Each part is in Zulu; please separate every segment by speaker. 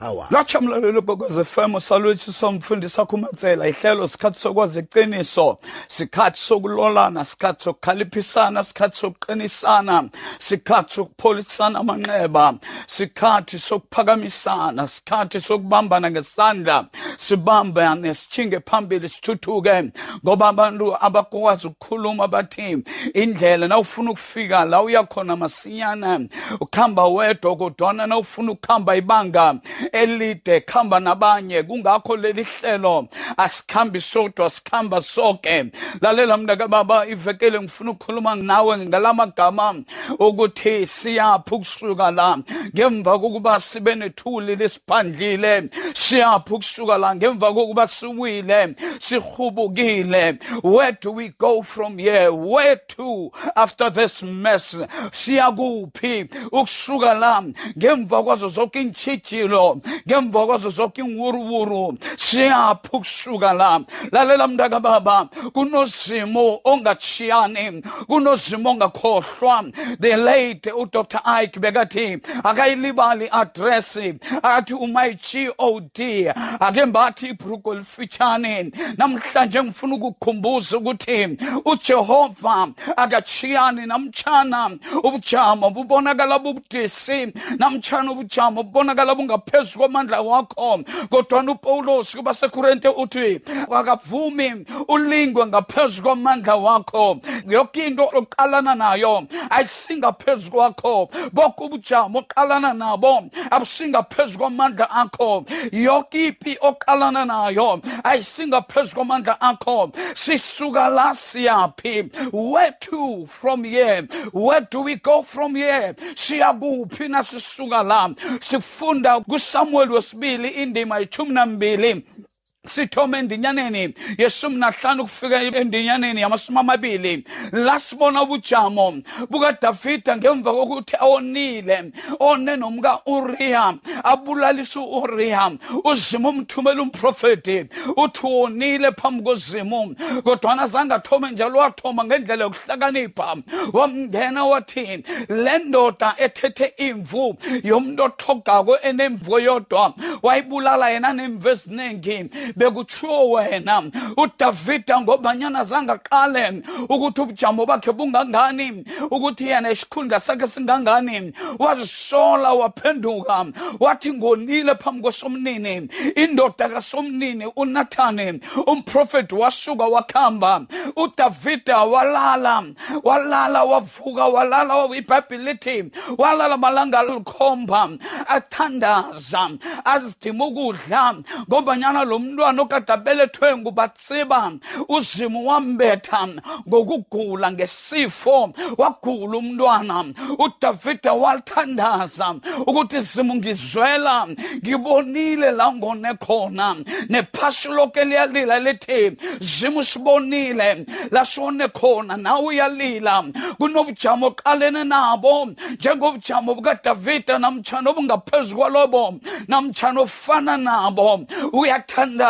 Speaker 1: power.
Speaker 2: Latsha mlalelo kokweze FM salutho somfundisi wakho uMatsela ihlelo sikhathi sokwazi iqiniso sikhathi sokulolana sikhathi sokukhaliphisana sikhathi sokuqinisana sikhathi sokupholisana amanxeba sikhathi sokuphakamisana sikhathi sokubambana ngesandla sibambane sithinge phambili sithuthuke ngoba abantu abakwazi ukukhuluma bathi indlela nawufuna ukufika la uyakhona masinyana ukuhamba wedwa kodwana nawufuna ukuhamba ibanga elide khamba nabanye kungakho leli hlelo. Asikhambi sodwa sikhamba sonke lalela mntaka baba ivekele ngifuna ukukhuluma nawe ngalamagama ukuthi siyaphi ukusuka la. Ngemva kokuba sibe nethuli lesiphandlile siyaphi ukusuka la. Ngemva kokuba siwile sihubukile where do we go from here? Where to after this mess? Siyakuphi ukusuka la? Ngemva kwazo zonke intshijilo ngemva kwazo zonke inwuruwuru siyaphi ukusuka la. Lalela mntaka baba kunozimo ongatshiyani kunozimo ongakhohlwa. The late udr ike bekathi akayilibali iadresi akathi umay-god ake mbathi ibhruko elifitshane. Namhlanje ngifuna ukukukhumbuza ukuthi ujehova akatshiyani namtshana? Ubujamo bubonakala bubudisi namtshana ubujamo bubonakala bungaphezu komandla wakho. Kodwana upawulos kubasekurente uthi akavumi ulingwe ngaphezu komandla wakho. Yoke into oqalana nayo ayisingaphezu kwakho. Boke ubujamo oqalana nabo abusingaphezu kwamandla akho. Yoke ipi oqalana nayo ayisingaphezu kwamandla akho. Sisuka la siyaphi? Where to from here? Where do we go from here? Siyakuphi nasisuka la? Sifunda kusamueli wesibili indima yithumi nambili sithoma endinyaneni yeshumi nahlanu kufika endinyaneni yamasumi amabili. La sibona ubujamo bukadavida ngemva kokuthi onile one nomka uriya abulalisa u-uriya. Uzima umthumela umprofeti uthi wonile phambi kozimu kodwana zange athome njalo wathoma ngendlela yokuhlakanipha. Wamngena wathi le ndoda ethethe imvu yomntu othogako enemvu yodwa wayibulala yena nemvu eziningi bekutshiwo wena. Udavida ngobanyana zange aqale ukuthi ubujamo bakhe bungangani ukuthi yena isikhundla sakhe singangani. Wazisola waphenduka wathi ngonile phambi kwesomnini. Indoda kasomnini unathani umprofeti wasuka wakhamba. Udavida walala walala wavuka walala ibhayibhile lithi walala malanga alikhomba athandaza azidima ukudla ngobanyana lo mntwana okade abelethwe ngubatsiba uzimu wambetha ngokugula ngesifo. Wagula umntwana udavida wathandaza ukuthi zimu ngizwela ngibonile la ngone khona. Nephasi loke liyalila lithi zimu sibonile lasone khona nawe uyalila. Kunobujamo oqalene nabo njengobujamo bukadavida namtshana obungaphezu kwalobo namtshana ofana nabo. Uyathandaza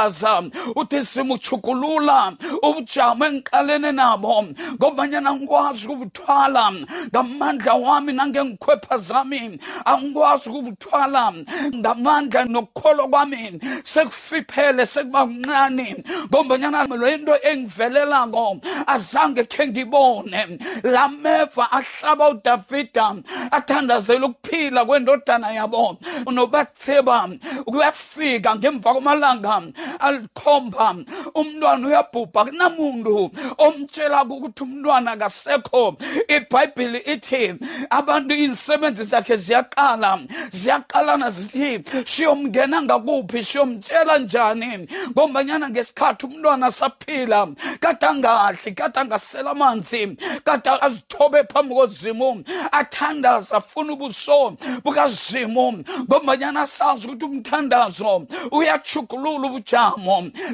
Speaker 2: uthi simuchukulula ubujamo engiqalene nabo ngobanyana angikwazi ukubuthwala. Ngamandla wami nangengikhwepha zami angikwazi ukubuthwala. Ngamandla nokukholwa kwami sekufiphele sekuba kuncane ngombanyana lento engivelelako azange khe ngibone. Lameva ahlaba udavida athandazela ukuphila kwendodana yabo. Nobatheba kuyafika ngemva kwamalanga alikhomba. Umntwana uyabhubha kunamuntu omtshela ukuthi umntwana kasekho ibhayibhili ithi abantu izisebenzi zakhe ziyaqala ziyaqalana zithi siyomngena ngakuphi? Siyomtshela njani? Ngombanyana ngesikhathi umntwana saphila kade angadli kade angasela amanzi kade azithobe phambi kozimu athandaza afuna ubuso bukazimu. Ngombanyana sazi ukuthi umthandazo uyachugulula ubujamo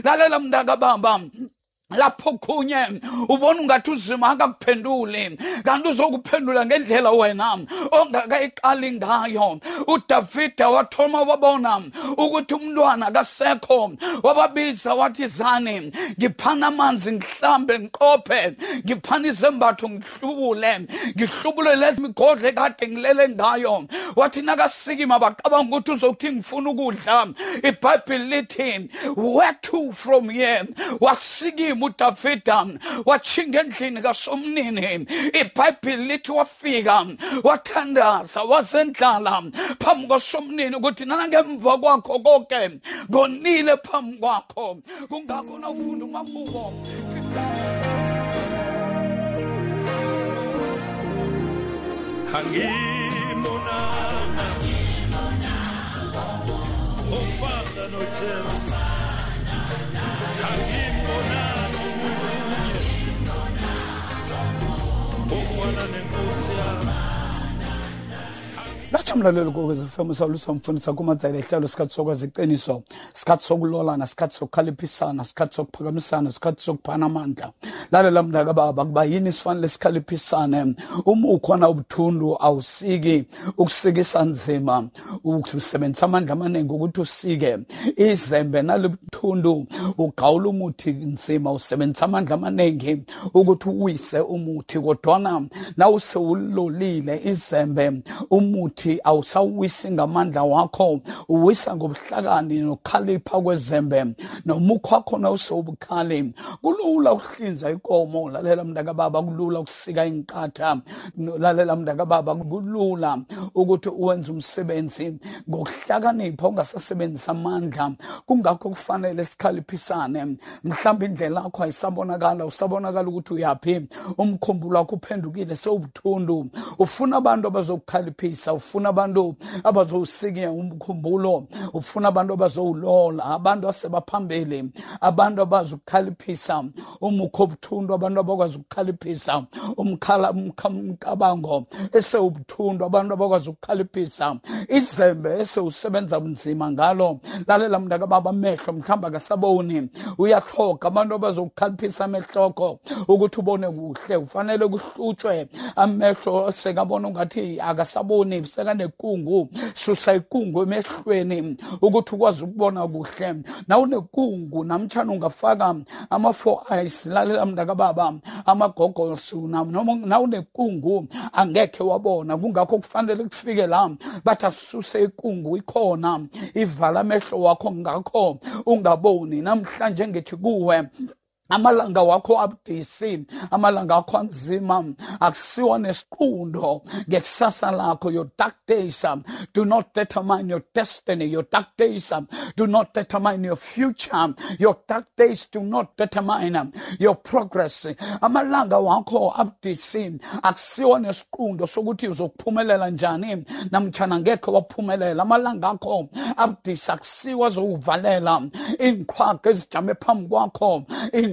Speaker 2: lalela mntaka baba lapho khunye ubona ungathi uzima akakuphenduli. Kanti uzokuphendula ngendlela wena ongakayiqali ngayo. Udavida wathoma wabona ukuthi umntwana kasekho wababiza wathi zani ngiphana amanzi ngihlambe ngiqophe. Ngiphana izembatho ngihlubule. Ngihlubule lezi migodle kade ngilele ngayo. Wathi nakasikima baqabanga ukuthi uzokuthi ngifuna ukudla. Ibhayibhili lithi where to from here? Wasikima udavida watshinga endlini kasomnini ibhayibhili lithi wafika wathandaza wazendlala phambi kwasomnini ukuthi nangemva kwakho konke ngonile phambi kwakho. Kungakho nawufunda umahubo
Speaker 1: Hangimonana Ufana noJesu. Hangimonana
Speaker 2: mlalelo kokwezi fm salusa mfundisa kumadzayela ihlalo sikhathi sokwazi iqiniso sikhathi sokulolana sikhathi sokukhaliphisana sikhathi sokuphakamisana sikhathi sokuphana amandla. Lalela mndaka baba kuba yini sifanele sikhaliphisane? Uma ukhona ubuthundu awusiki ukusikisa nzima usebenzisa amandla amaningi ukuthi usike. Izembe nalibuthundu ugawula umuthi nzima usebenzisa amandla amaningi ukuthi uwise umuthi. Kodwana na usewulolile izembe umuthi awusawisi ngamandla wakho. Uwisa ngobuhlakani nokukhalipha kwezembe. Nomukho wakho nawusewubukhali kulula ukuhlinza ikomo. Lalela mntaka baba kulula ukusika inqatha. Lalela mntaka baba kulula ukuthi uwenze umsebenzi ngokuhlakanipha ungasasebenzisa amandla. Kungakho kufanele sikhaliphisane mhlawumbe indlela yakho ayisabonakala usabonakala ukuthi uyaphi. Umkhumbulo wakho uphendukile sewubuthundu. Ufuna abantu abazokukhaliphisa ufuna abantu abazowusikia umkhumbulo ufuna abantu abazowulola abantu asebaphambili abantu abazi ukukhaliphisa umukho obuthundu abantu abakwazi ukukhaliphisa umkhala umcabango esewubuthundu abantu abakwazi ukukhaliphisa izembe esewusebenza nzima ngalo. Lalela mntaka baba amehlo mhlawumbe akasaboni. Uyahloga abantu abazokukhaliphisa amehloko ukuthi ubone kuhle. Ufanele kuhlutshwe amehlo sekabona ungathi akasaboni sekanekungu susa ikungu emehlweni ukuthi ukwazi ukubona kuhle. Nawunekungu namtshana ungafaka ama-four eyes lalela mntaka baba amagogosu nawunekungu angekhe wabona. Kungakho kufanele kufike la bathi asuse ikungu ikhona ivala amehlo wakho. Ngakho ungaboni. Namhlanje ngithi kuwe amalanga wakho abudisi amalanga akho anzima. Akusiwa nesiqundo ngekusasa lakho your dark days um, do not determine your destiny your dark days um, do not determine your future your dark days do not determine um, your progress. Amalanga wakho abudisi akusiwa nesiqundo sokuthi uzokuphumelela njani. Namtshana ngekho waphumelela amalanga akho abudisi akusiwa zokuvalela iinqhwaga ezijame phambi kwakho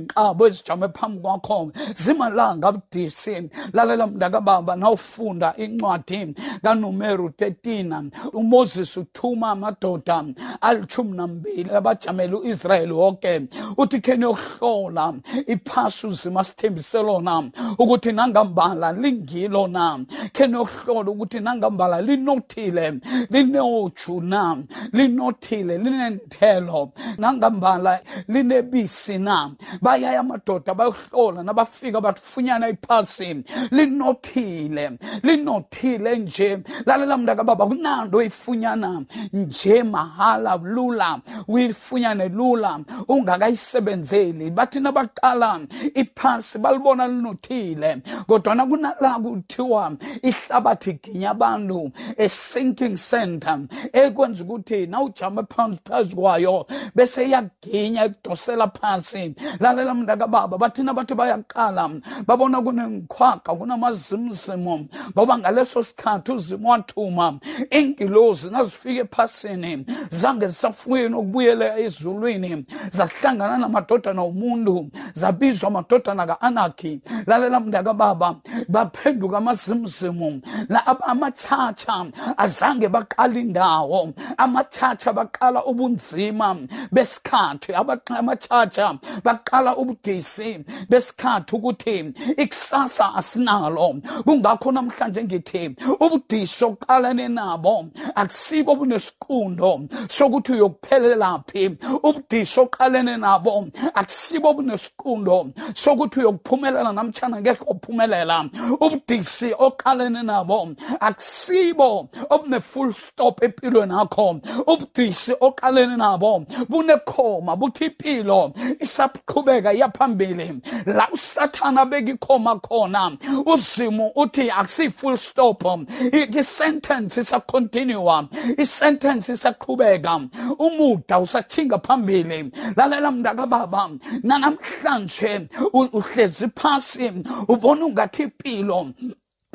Speaker 2: izinqabo ezijame phambi kwakho. Zimalanga abudisi lalela mntaka baba nawufunda incwadi kanumeru 13 umoses uthuma amadoda alithumi nambili abajamele u-israyeli wonke uthi kheni yokuhlola iphasi uzima sithembise lona ukuthi nangambala lingilo na? Kheni yokuhlola ukuthi nangambala linothile linoju na? Linothile linenthelo. Nangambala linebisi na? Bayaya amadoda bayohlola nabafika bathufunyana iphasi linothile linothile nje. Lalela mntaka baba kunanto oyifunyana nje mahala lula. Uyifunyane lula ungakayisebenzeli. Bathi nabaqala iphasi balibona linothile. Kodwana kunala kuthiwa ihlabathi ginya abantu a-sinking center ekwenza ukuthi nawujama phansi phezu kwayo bese iyaginya ikudosela phansi lalela mntaka baba bathina bathi bayaqala babona kunengikhwaga kunamazimzimo. Ngoba ngaleso sikhathi uzimo wathuma ingilozi nazifika ephasini zange zisafuyeni ukubuyela ezulwini. Zahlangana namadodana omuntu zabizwa amadodana ka-anaki. Lalela mntaka baba baphenduka amazimzimo. Amatshatsha azange baqala indawo. Amatshatsha baqala ubunzima besikhathi. Amatshatsha baqala sibona ubudisi besikhathi ukuthi ikusasa asinalo. Kungakho namhlanje ngithi ubudisi oqalane nabo akusibo bunesiqundo sokuthi uyokuphelelaphi ubudisi oqalene nabo akusibo bunesiqundo sokuthi uyokuphumelela namtshana ngekho uphumelela ubudisi oqalene nabo akusibo obune-full stop empilweni yakho ubudisi oqalene nabo bunekhoma buthi impilo isaqhubeka. Iyaphambili. La usathana bekikhoma khona. Uzimu uthi akusiyi-full stop. I-sentence isacontinua i-sentence isaqhubeka. Umuda usathinga phambili. Lalela mntakababa nanamhlanje uhlezi phasi ubona ungathi impilo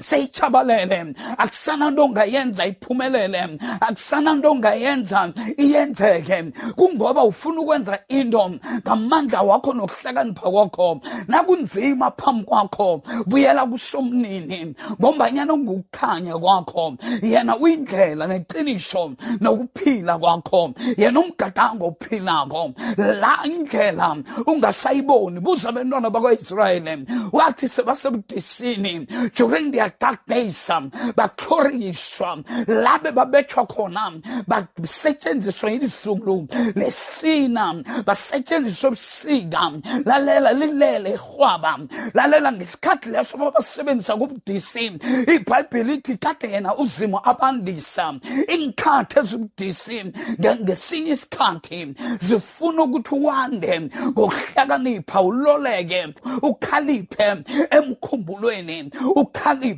Speaker 2: seyichabalele akusana nto ongayenza iphumelele. Akusana nto ongayenza iyenzeke. Kungoba ufuna ukwenza into ngamandla wakho nokuhlakanipha kwakho nakunzima phambi kwakho. Buyela kusomnini ngombanyana ungukukhanya kwakho. Yena uyindlela neqiniso nokuphila kwakho. Yena umgadango ophilako. La indlela ungasayiboni. Buza abantwana bakwa-israyeli. Wathi sebasebudisini during their dark days um, batlhoriswa labe babethwa khona basetshenziswa ilizulu lesina basetshenziswa ebusika lalela lilele ihwaba lalela ngesikhathi leso babasebenzisa kubudisi. Ibhayibhile ithi kade yena uzimo abandisa. Inkhathi ezibudisi nge- ngesinye isikhathi zifuna ukuthi wande ngokuhlakanipha uloleke ukhaliphe emkhumbulweni ukhaliphe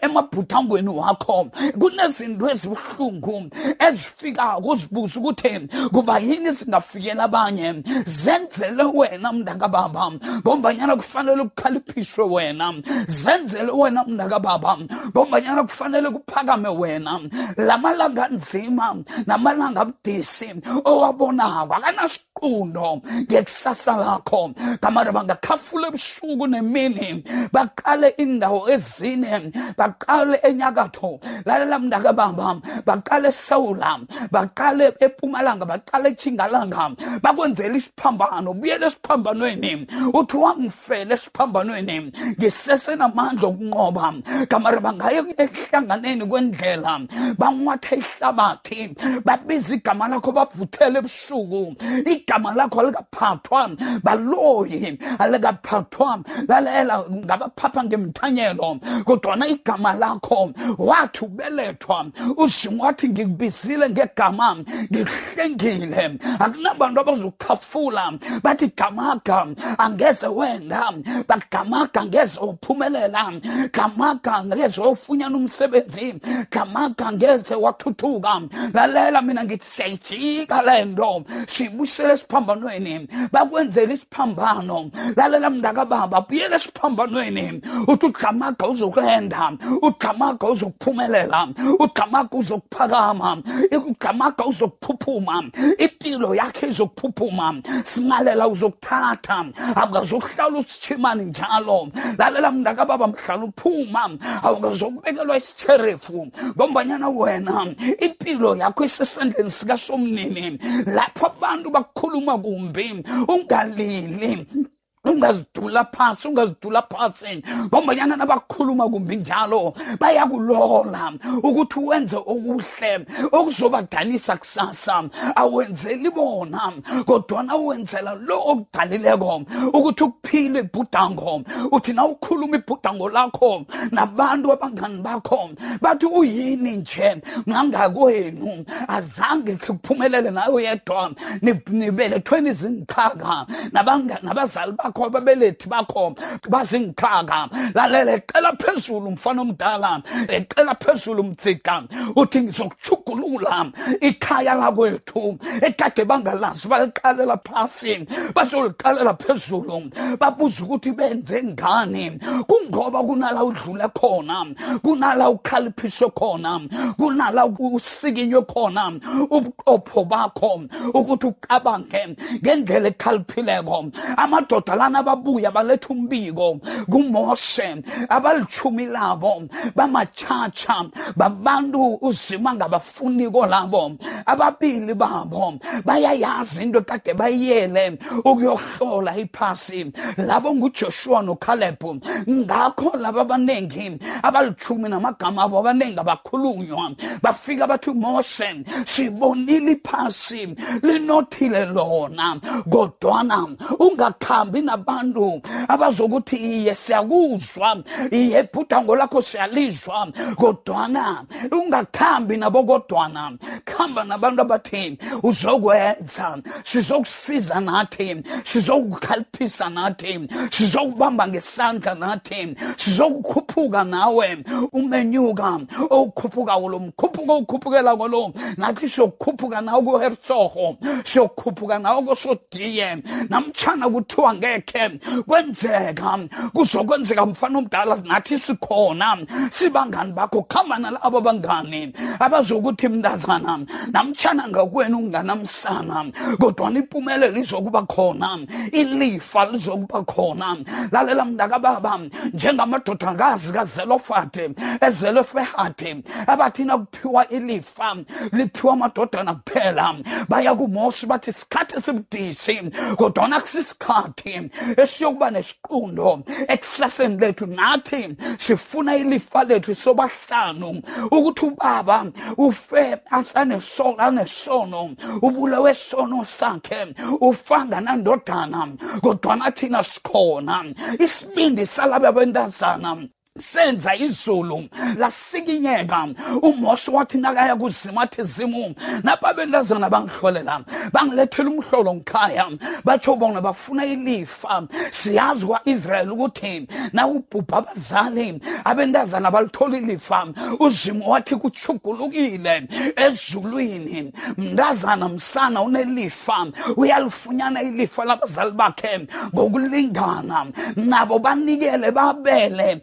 Speaker 2: emabhutangweni wakho. Kunezinto ezibuhlungu ezifikako uzibuza ukuthi kuba yini zingafikela abanye? Zenzele wena mntakababa. Ngombanyana kufanele kukhaliphishwe wena. Zenzele wena mntakababa. Ngombanyana kufanele kuphakame wena. Lamalanga nzima namalanga budisi owabonako akanasiqundo ngekusasa lakho. Kamara bangakhafula ebusuku nemini baqale indawo ezine baqale enyakatho. Lalela mntakababa baqale esewula. Baqale epumalanga baqale echingalanga bakwenzela isiphambano. Buyele esiphambanweni. Uthi wangifela esiphambanweni. Ngisesenamandla okunqoba. Kamara bangaye ehlanganeni kwendlela. Banwathe ihlabathi. Babiza igama lakho bavuthele ebusuku. Igama lakho alikaphathwa. Baloyi alikaphathwa. Lalela ngabaphapha ngemthanyelo kodwana igama lakho wathi ubelethwa. Uzimu wathi ngikubizile ngegama ngikuhlengile. Akunabantu abazokukhafula. Bathi gamaga angeze wenda. Bagamaga ngeze uphumelela gamaga ngeze wofunyana umsebenzi. Gamaga ngeze wathuthuka. Lalela mina ngithi siyayijika le nto. Siyibuyisele esiphambanweni. Bakwenzela isiphambano. Lalela mntakababa buyele esiphambanweni. Uthi ugamaga uzokwenda ugamaga uzokuphumelela ugamaga uzokuphakama ugamaga uzokuphuphuma impilo yakhe izokuphuphuma simalela uzokuthatha awukazokuhlala usitshimani njalo lalela mntakababa mhlala uphuma awukazokubekelwa isitsherefu ngombanyana wena impilo yakho isesandleni sikasomnini lapho abantu bakukhuluma kumbi ungalili ungazidula phasi ungazidula phasi. Ngombanyana nabakhuluma kumbi njalo bayakulola ukuthi wenze okuhle okuzobadalisa kusasa. Awenzeli bona kodwana wenzela lo okudalileko ukuthi ukuphile ibhudango uthi na ukhuluma ibhudango lakho nabantu abangani bakho bathi uyini nje? Ngangakwenu azange kuphumelele nayo yedwa Ni- nibelethweni zingikhaka nabanga- nabazali bakho ababelethi bakho bazingikhaka lalela eqela phezulu mfana omdala. Eqela phezulu mtsika uthi ngizokuchugulula ikhaya lakwethu. Ekade bangalazi baliqalela phasi bazoliqalela phezulu. Babuza ukuthi benze ngani? Kungoba kunala udlule khona kunala ukhaliphiswe khona kunala usikinywe khona ubuqopho bakho ukuthi ucabange ngendlela ekhaliphileko. Amadoda lana babuya baletha umbiko kumoshe abalichumi labo bamatshatsha babantu uzima ngabafuniko labo ababili babo bayayazi into kade bayiyele ukuyohlola iphasi. Labo ngujoshua nokalebu ngakho laba abaningi abalichumi namagama abo abaningi abakhulunywa bafika bathi mose sibonile iphasi linothile lona kodwana ungakhambi nabantu abazokuthi iye siyakuzwa. Iye bhudango lakho siyalizwa. Kodwana ungakhambi nabo kodwana khamba nabantu abathi uzokwenza sizokusiza nathi sizokukhaliphisa nathi sizokubamba ngesandla nathi sizokukhuphuka nawe. Umenyuka owukhuphukawo lo mkhuphuko owukhuphukela kolo nathi siyokukhuphuka nawe kuhersoho siyokukhuphuka nawe kosodiye namtshana kuthiwa ngekhe kwenzeka. Kuzokwenzeka mfana omdala nathi sikhona. Sibangani bakho khamba nalabo bangani. Abazokuthi mntazana namtshana ngakwenu unganamsana kodwana impumelelo izokuba khona ilifa lizokuba khona. Lalela mntakababa njengamadodakazi kazelofate ezelofehate abathi nakuphiwa ilifa liphiwa amadodana kuphela. Baya kumosi bathi isikhathi esibudisi kodwana kusisikhathi esiyokuba nesiqundo ekusaseni lethu. Nathi sifuna ilifa lethu sobahlanu ukuthi ubaba ufe asanesono anesono ubulewe sono sakhe ufanga nandodana kodwana thina sikhona. Isibindi salaba bentazana senza izulu lasikinyeka. Umosho wathi nakaya kuzima athi zimu. Napha bentazana bangihlolela bangilethela umhlolo ngikhaya. Batsho bona bafuna ilifa. Siyazi kwa-israyeli ukuthi nawubhubha abazali abentazana balithola ilifa. Uzimo wathi kuchugulukile ezulwini. Mntazana msana unelifa. Uyalifunyana ilifa labazali bakhe ngokulingana. Nabo banikele babele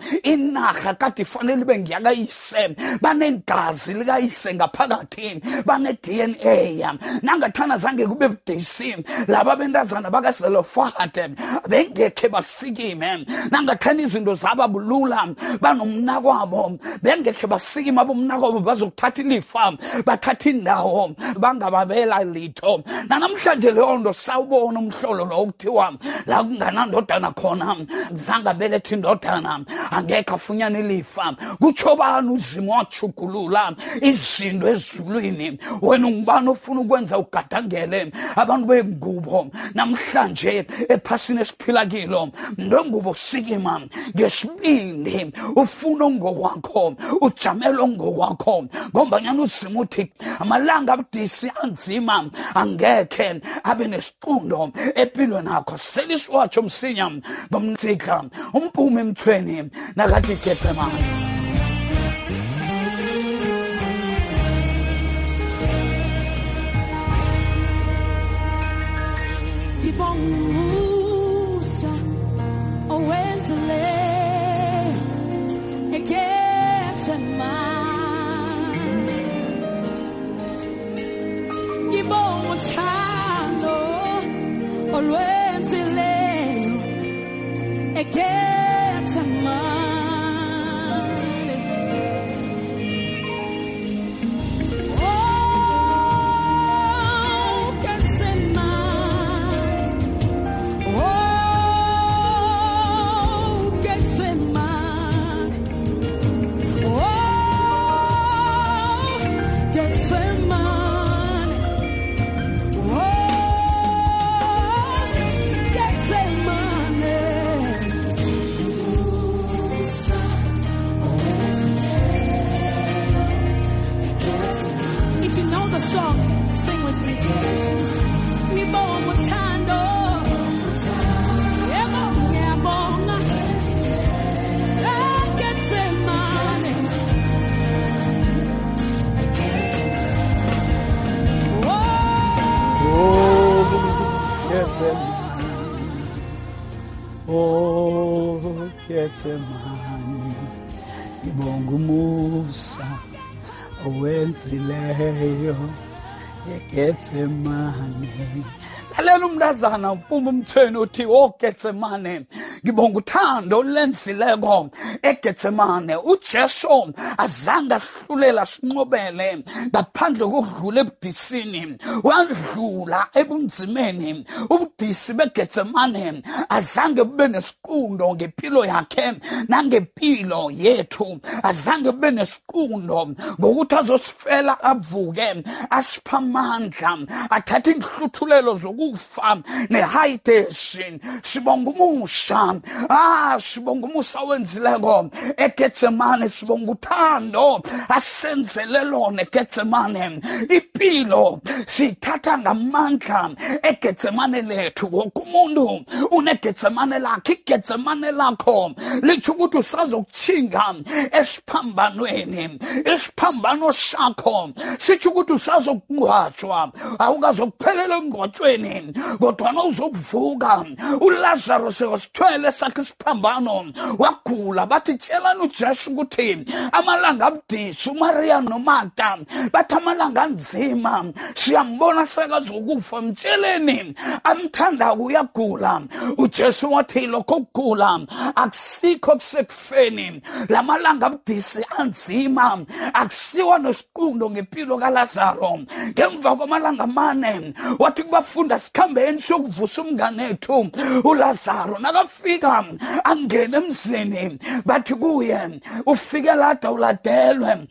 Speaker 2: inarha kade ifanele ibe ngiyakayise banegazi likayise ngaphakathi bane-dna nangathana zange kube budisi laba bentazana bakazelofate bengekhe basikime. Nangathana izinto zababulula banomnakwabo bengekhe basikime abomnakwabo bazokuthatha ilifa bathatha indawo bangababela litho. Nanamhlanje leyo nto sawubona umhlolo lo okuthiwa la kunganandodana khona zange abeletha indodana angekhe afunyana ilifa kutsho bani uzimo wachugulula izinto ezulwini. Wena ungubani ofuna ukwenza ugadangele? Abantu bengubo. Namhlanje ephasini esiphila kilo ndengubo sikima ngesibindi ufuna ongokwakho ujamele ongokwakho ngombanyana uzima uthi amalanga abudisi anzima angekhe abe nesicundo empilweni akho seliswatsho msinya ngomfika umpumi emthweni
Speaker 3: that some money
Speaker 2: Oh, Getsemani, ngibonga umusa owenzileyo. Egetsemane lalela umntazana upuma umthweni uthi ogetsemane ngibonga uthando olenzileko egetsemane ujesu azange asihlulela sinqobele ngaphandle kokudlula ebudisini. Wadlula ebunzimeni. Ubudisi begetsemane azange bube nesiqundo ngempilo yakhe nangempilo yethu. Azange bube nesiqundo ngokuthi azosifela avuke asipha amandla athathe inhluthulelo zokufa nehayideshi sibonga umusha ah sibonga umusa wenzileko egetsemane sibonga uthando asenzele lona egetsemane impilo siyithatha ngamandla egetsemane lethu. Woke umuntu unegetsemane lakhe igetsemane lakho litsho ukuthi usazokuchinga esiphambanweni isiphambano sakho. Sitsho ukuthi usazokungcwatshwa awukazokuphelela engcwatshweni kodwana uzokuvuka. Ulazarus wasithwele sakhe isiphambano wagula bathi tshelani ujesu ukuthi amalanga abudisi umariya nomata bathi amalanga anzima. Siyambona sekazokufa mtsheleni amthandako uyagula ujesu wathi lokho kugula akusikho kusekufeni. La malanga abudisi anzima akusiwa nesiqundo ngempilo kalazaro. Ngemva kwamalanga amane wathi kubafunda sikhambeni siyokuvusa umngane ethu ulazaro. Nakafika angene emzini bathi kuye ufike lada uladelwe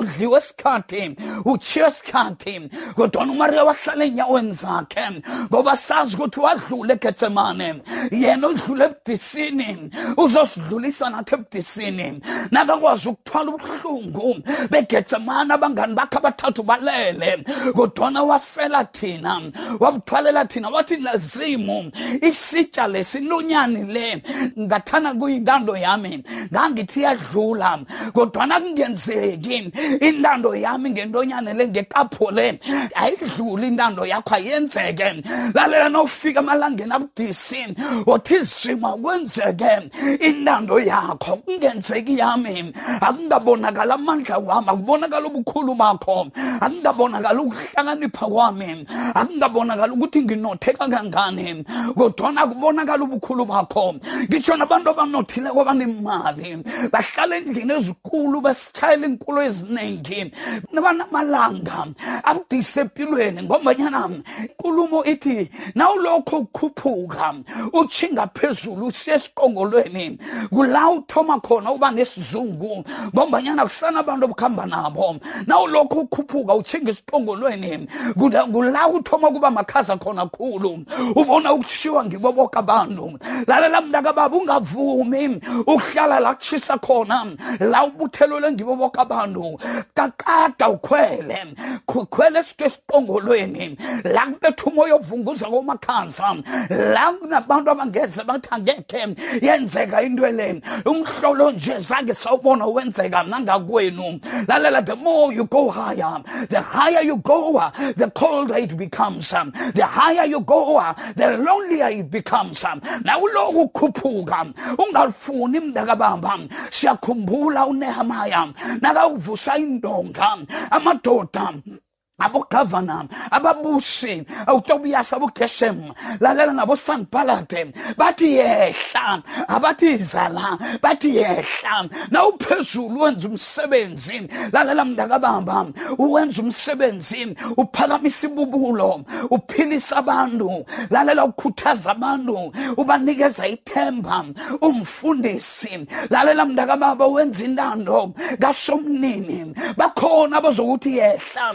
Speaker 2: udliwe isikhathi uchiye isikhathi kodwana umariya wahlala enyaweni zakhe ngoba sazi ukuthi wadlula egetsemane yena udlula ebudisini uzosidlulisa nathi ebudisini nakakwazi ukuthwala ubuhlungu begetsemane abangani bakhe abathathu balele kodwana wafela thina wabuthwalela thina wathi lazimu isitsha lesi inyonyani le ngathana kuyintando yami ngangithi iyadlula kodwana kungenzeki intando yami ngentonyane le ngekapho le ayidluli intando yakho ayenzeke. Lalela nawufika emalangeni abudisi othi izima kwenzeke. Intando yakho kungenzeki yami. Akungabonakala amandla wami akubonakala ubukhulu bakho. Akungabonakala ukuhlakanipha kwami. Akungabonakala ukuthi nginothe kangangani. Kodwana kubonakala ubukhulu bakho. Ngitsho nabantu abanothileko banemali bahlala endlini ezikulu basitshayela inkulu eziningi banamalanga abudise empilweni ngombanyana inkulumo ithi nawulokho ukhuphuka utshinga phezulu usiya esiqongolweni kula uthoma khona uba nesizungu ngombanyana kusana abantu obukhamba nabo. Nawulokho ukhuphuka utshinga esiqongolweni kula kula uthoma kuba makhaza khona khulu. Ubona ukushiwa ngibo boke abantu. Lalela mntakababa ungavumi ukuhlala la kushisa khona. La ubuthelelwe ngibo boke abantu. Kaqada ukhwele khwele esiqongolweni la kubetha umoya ovunguza la kunabantu abangeze bathi angekhe yenzeka into umhlolo nje zange sawubona wenzeka nangakwenu. Lalela the more you go higher the higher you go the colder it becomes. The higher you go the lonelier it becomes. Nawuloku ukhuphuka ungalifuni mntakabamba siyakhumbula unehemaya nakawuvusa indonga amadoda abogavana ababusi utobiyas abogeshem lalela nabosanbalade bathi yehla abathi zala bathi yehla. Nawuphezulu wenza umsebenzi lalela mntakabamba uwenza umsebenzi uphakamisa ibubulo uphilisa abantu lalela ukhuthaza abantu ubanikeza ithemba umfundisi. Lalela mntakababa wenza intando kasomnini. Bakhona bazokuthi yehla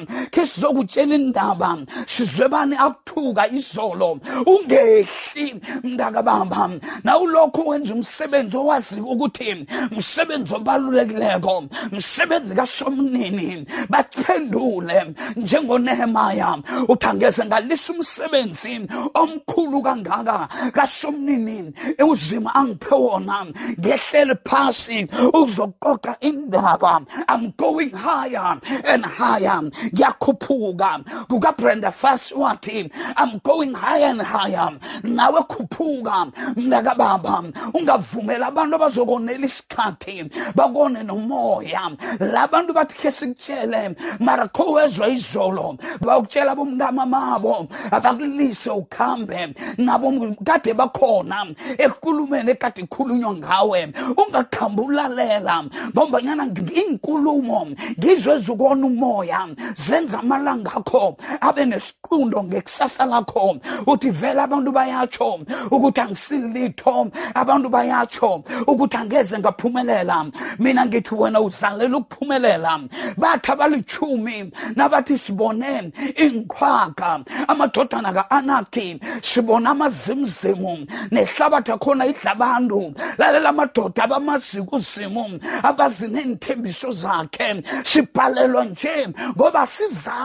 Speaker 2: sizokutshela indaba sizwebane akuthuka izolo. Ungehli mntakabamba nawulokhu wenza umsebenzi owaziyo ukuthi msebenzi obalulekileko msebenzi kasomnini baphendule njengonehemaya uthi angeze ngalisa umsebenzi omkhulu kangaka kasomnini uzima angiphe wona. Ngehlele phasi uzoqoqa indaba. I'm going higher and higher. Ngiyakhupha ukukhuphuka kukabrenda fast wathi i'm going higher and higher. Nawe khuphuka mntakababa ungavumela abantu abazokonela isikhathi bakone nomoya la bantu bathi khe sikutshele mara kho wezwa izolo. Bakutshela bomntama mabo abakulise ukhambe nabo kade bakhona ekulumeni ekade ikhulunywa ngawe ungakhambi ulalela ngombanyana iinkulumo ngizwe ezukona umoya zenza amalanga akho abe nesiqundo ngekusasa lakho. Uthi vele abantu bayatsho ukuthi angisilitho abantu bayatsho ukuthi angeze ngaphumelela. Mina ngithi wena uzalela ukuphumelela. Bathi abalichumi nabathi sibone inqhwaga amadodana ka-anaki sibona amazimzimu nehlabathi akhona idla abantu. Lalela amadoda abamaziko uzimu abazi neenthembiso zakhe. Sibhalelwa nje ngoba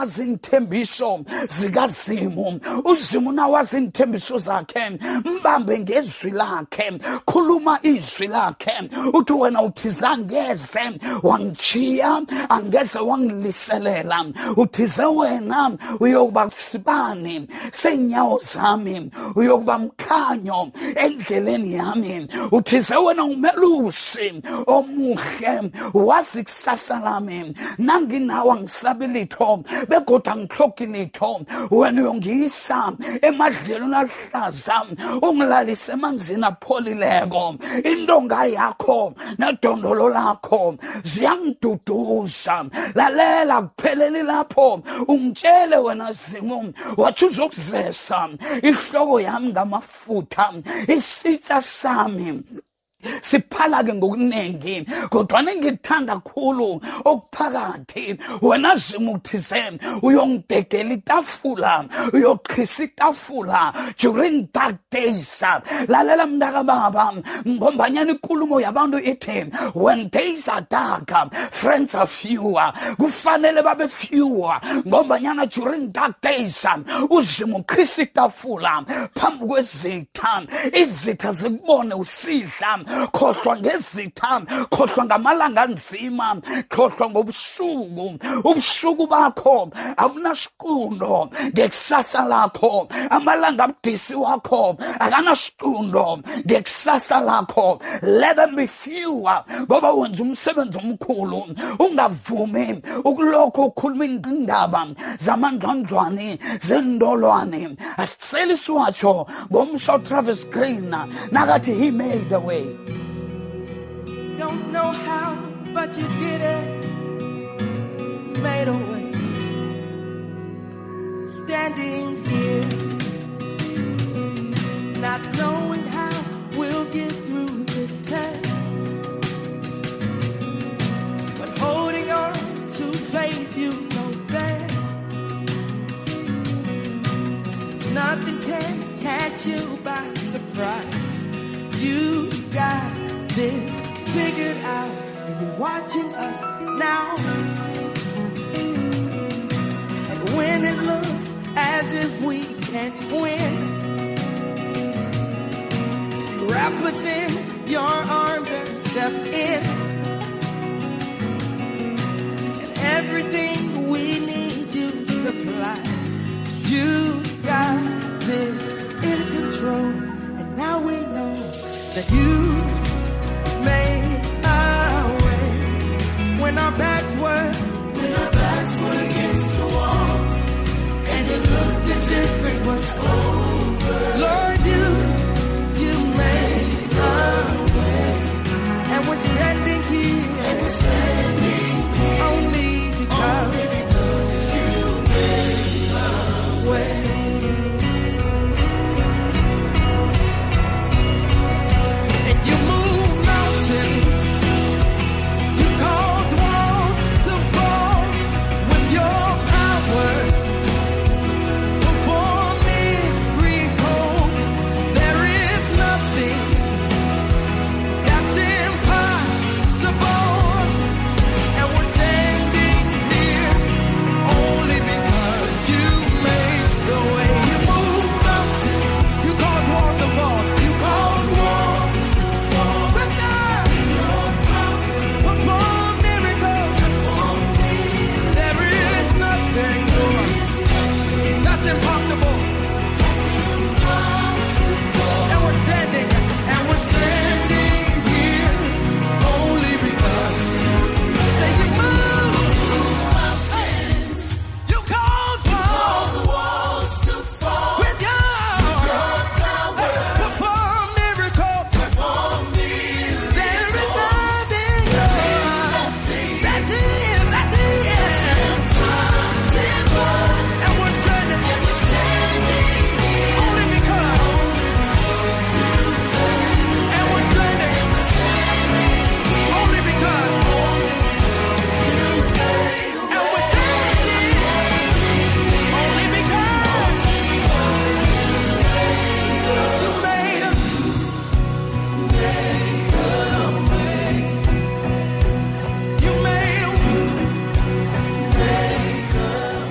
Speaker 2: sizazi iinthembiso zikazimu. Uzimu nawazi iinthembiso zakhe mbambe ngezwi lakhe khuluma izwi lakhe. Uthi wena uthize angeze wangichiya angeze wangiliselela. Uthize wena uyokuba sibani senyawo zami uyokuba mkhanyo endleleni yami. Uthize wena umelusi omuhle wazi kusasa lami. Nanginawo angisabi litho begoda angihlogi litho wena uyongiyisa? Emadlelweni aluhlaza. Ungilalise emanzini apholileko. Intonga yakho nedondolo lakho ziyangiduduza. Lalela kupheleli lapho. Ungitshele wena zimu wathi uzokuzesa. Ihloko yami ngamafutha isitsa sami. Siphala ke ngokuningi kodwa ngikuthanda kakhulu okuphakathi. Wena zima ukuthize uyongidegela itafula uyoqhisa itafula. During dark days lalela mntaka baba ngombanyana ikulumo yabantu ithi when days are dark friends are fewer. Kufanele babe fewer ngombanyana during dark days uzima uqhisa itafula phambi kwezitha. Izitha zikubone usidla khohlwa ngezitha khohlwa ngamalanga anzima khohlwa ngobusuku ubusuku bakho abunasiqundo ngekusasa lakho amalanga abudisi wakho akanasiqundo ngekusasa lakho. Let them be fewer ngoba wenza umsebenzi omkhulu ungavumi ukulokho ukhuluma indaba zamandlondlwane zendolwane. Asicela isiwatsho ngomso travis green nakathi he made a way.
Speaker 4: Don't know how, but you did it. Made a way. Standing here, not knowing how we'll get through this test. But holding on to faith, you know best. Nothing can catch you by surprise. You got this figured out, and you're watching us now. And when it looks as if we can't win, wrap within your arms and step in.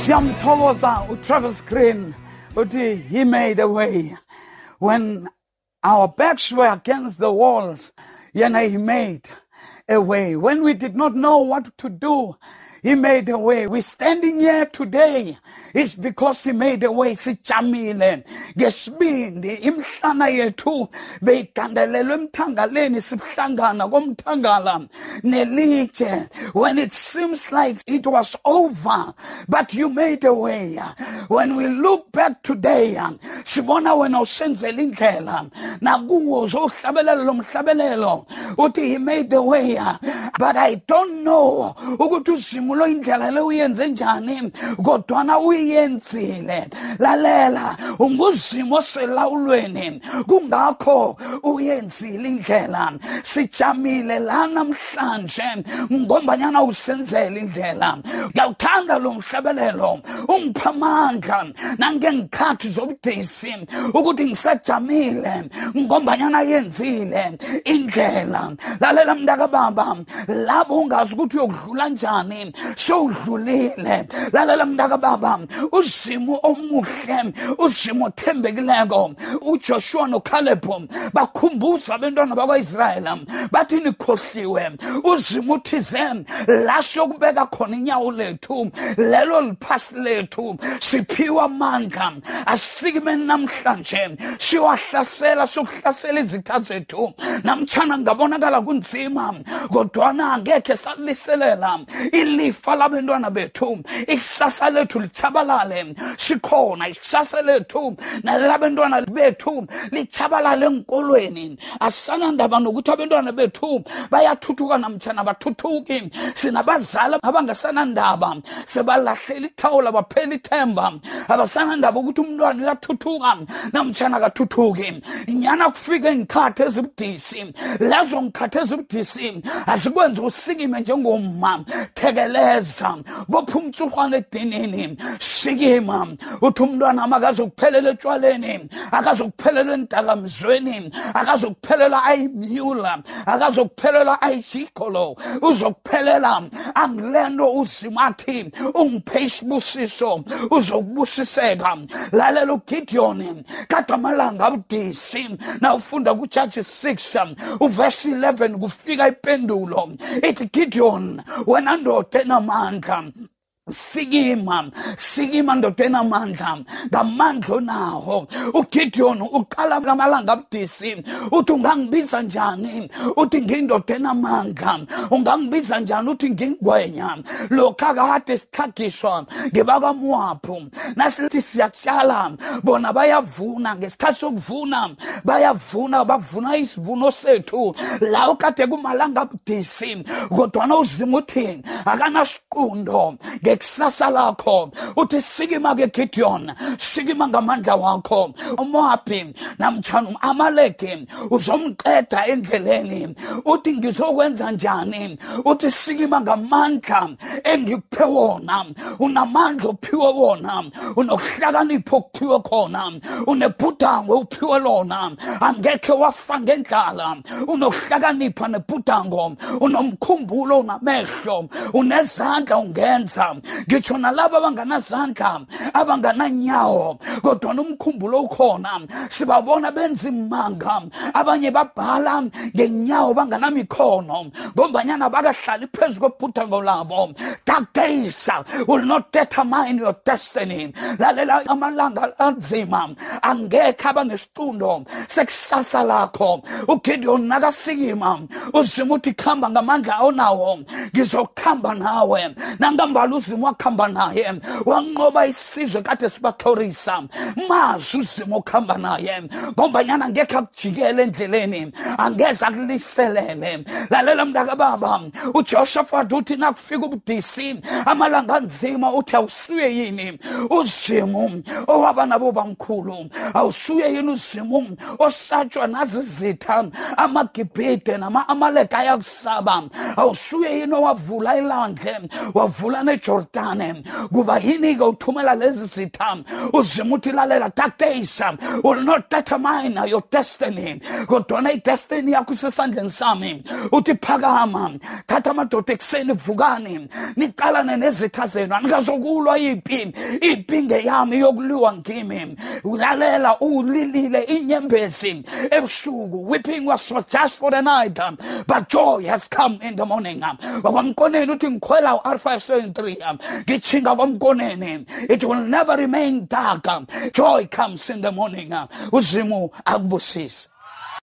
Speaker 2: Siyamthokoza utravis green uthi he made a way. When our backs were against the walls yena he made a way. When we did not know what to do he made a way. We're standing here today. It's because he made a way. Sijamile ngesibindi imhlana yethu beyigandelelwe emthangaleni sibuhlangana komthangala. Nelitshe. When it seems like it was over but you made a way. When we look back today sibona wena usenzela indlela. Nakuwo uzohlabelela lo mhlabelelo. Uthi he made a way but i don't know ukuthi uzimulo indlela le uyenze njani? Kodwana uyenzile. Lalela unguzimo selawulweni kungakho uyenzile indlela. Sijamile la namhlanje ngombanyana usenzela indlela. Ngiyawuthanda lo mhlabelelo. Ungipha amandla nangengikhathi zobudisi ukuthi ngisajamile ngombanyana yenzile indlela. Lalela mntakababa labo ungazi ukuthi uyokudlula njani? Sowudlulile. Lalela mntakababa uzimo omuhle. Uzimo othembekileko. Ujoshua nokhalebhu bakhumbuza abantwana bakwa-israyeli bathi nikhohliwe. Uzimo uthize la siyokubeka khona inyawo lethu lelo liphasi lethu siphiwe amandla asikimeni namhlanje siwahlasela siyokuhlasela izitha zethu. Namtshana ngabonakala kunzima kodwana angekhe saliselela ilifa labantwana bethu. Ikusasa lethu lichabalale sikhona ikusasa lethu nalabantwana bethu lichabalale enkolweni. Asanandaba nokuthi abantwana bethu bayathuthuka namtshana bathuthuki sinabazali abangasanandaba sebalahlela ithawula baphela ithemba. Abasanandaba ukuthi umntwana uyathuthuka namtshana akathuthuki nyana kufika iy'nkhathi ezibudisi lezo nkhathi ezibudisi azikwenza usikime njengomma thekeleza bopha umtsurhwana edinini sikima uthi umntwana am akazokuphelela etshwaleni akazokuphelela endakamzweni akazokuphelela ayimyula akazokuphelela ayijikolo uzokuphelela angilento uzimathi ungiphe isibusiso uzokubusiseka. Lalela ugidiyoni kade amalanga abudisi na ufunda kujaji 6 uvesi 11 kufika ipendulo. Ithi gideon wena ndoda No a man come sikima sikima ndoda enamandla ngamandla onawo. Ugideon uqala amalanga abudisi uthi ungangibiza njani? Uthi ngiyindoda enamandla ungangibiza njani? Uthi ngingigwenya lokhu akade sithagiswa ngebakamowabu nasithi siyatshala. Bona bayavuna ngesikhathi sokuvuna bayavuna bavuna isivuno sethu. La ukade kumalanga abudisi kodwana uzima uthi akanasiqundo ngekusasa lakho uthi sikima ke gideon sikima ngamandla wakho umowabi namtshana amaleki uzomqeda endleleni. Uthi ngizokwenza njani? Uthi sikima ngamandla engikuphe wona unamandla ophiwe wona unokuhlakanipha okuphiwe khona unebhudango uphiwe lona. Angekhe wafa ngendlala unokuhlakanipha nebhudango unomkhumbulo unamehlo unezandla ungenza ngitsho nalabo abanganazandla abangananyawo kodwa nomkhumbulo ukhona. Sibabona benza imanga abanye babhala ngenyawo banganamikhono ngombanyana bakahlali phezu kwebhudango labo. Dark days will not determine your destiny. Lalela amalanga anzima. Angekhe aba nesicundo sekusasa lakho. Ugideon nakasikima uzima uthi khamba ngamandla onawo. Ngizokuhamba nawe. Nangambala uzima wakuhamba naye. Wanqoba isizwe kade sibahlorisa mazi uzima okuhamba naye. Ngombanyana ngekhe akujikele endleleni angeze akuliselele. Lalela mntakababa ujoshafat uthi nakufika ubudisi amalanga anzima uthi awusuye yini uzimu owaba nabo bamkhulu? Awusuye yini uzimu osatshwa nazizitha amagibhide nama-amaleka ayakusaba? Awusuye yini owavula ilandle wavula nejordan iyordane kuba yini-ke uthumela lezi zitha? Uzima uthi lalela days will not determine your destiny. Kodwana idestiny yakho isesandleni sami. Uthi phakama thatha amadoda ekuseni vukani niqalane nezitha zenu. Anikazokulwa ipi ipi ngeyami yokuliwa ngimi? Ulalela ulilile inyembezi ebusuku. Weeping was for just for the night but joy has come in the morning. Wakwamkoneni uthi ngikhwela u-r573 ngijhinga kwamkoneni it will never remain dark um. joy comes in the morning um. uzimu akubusise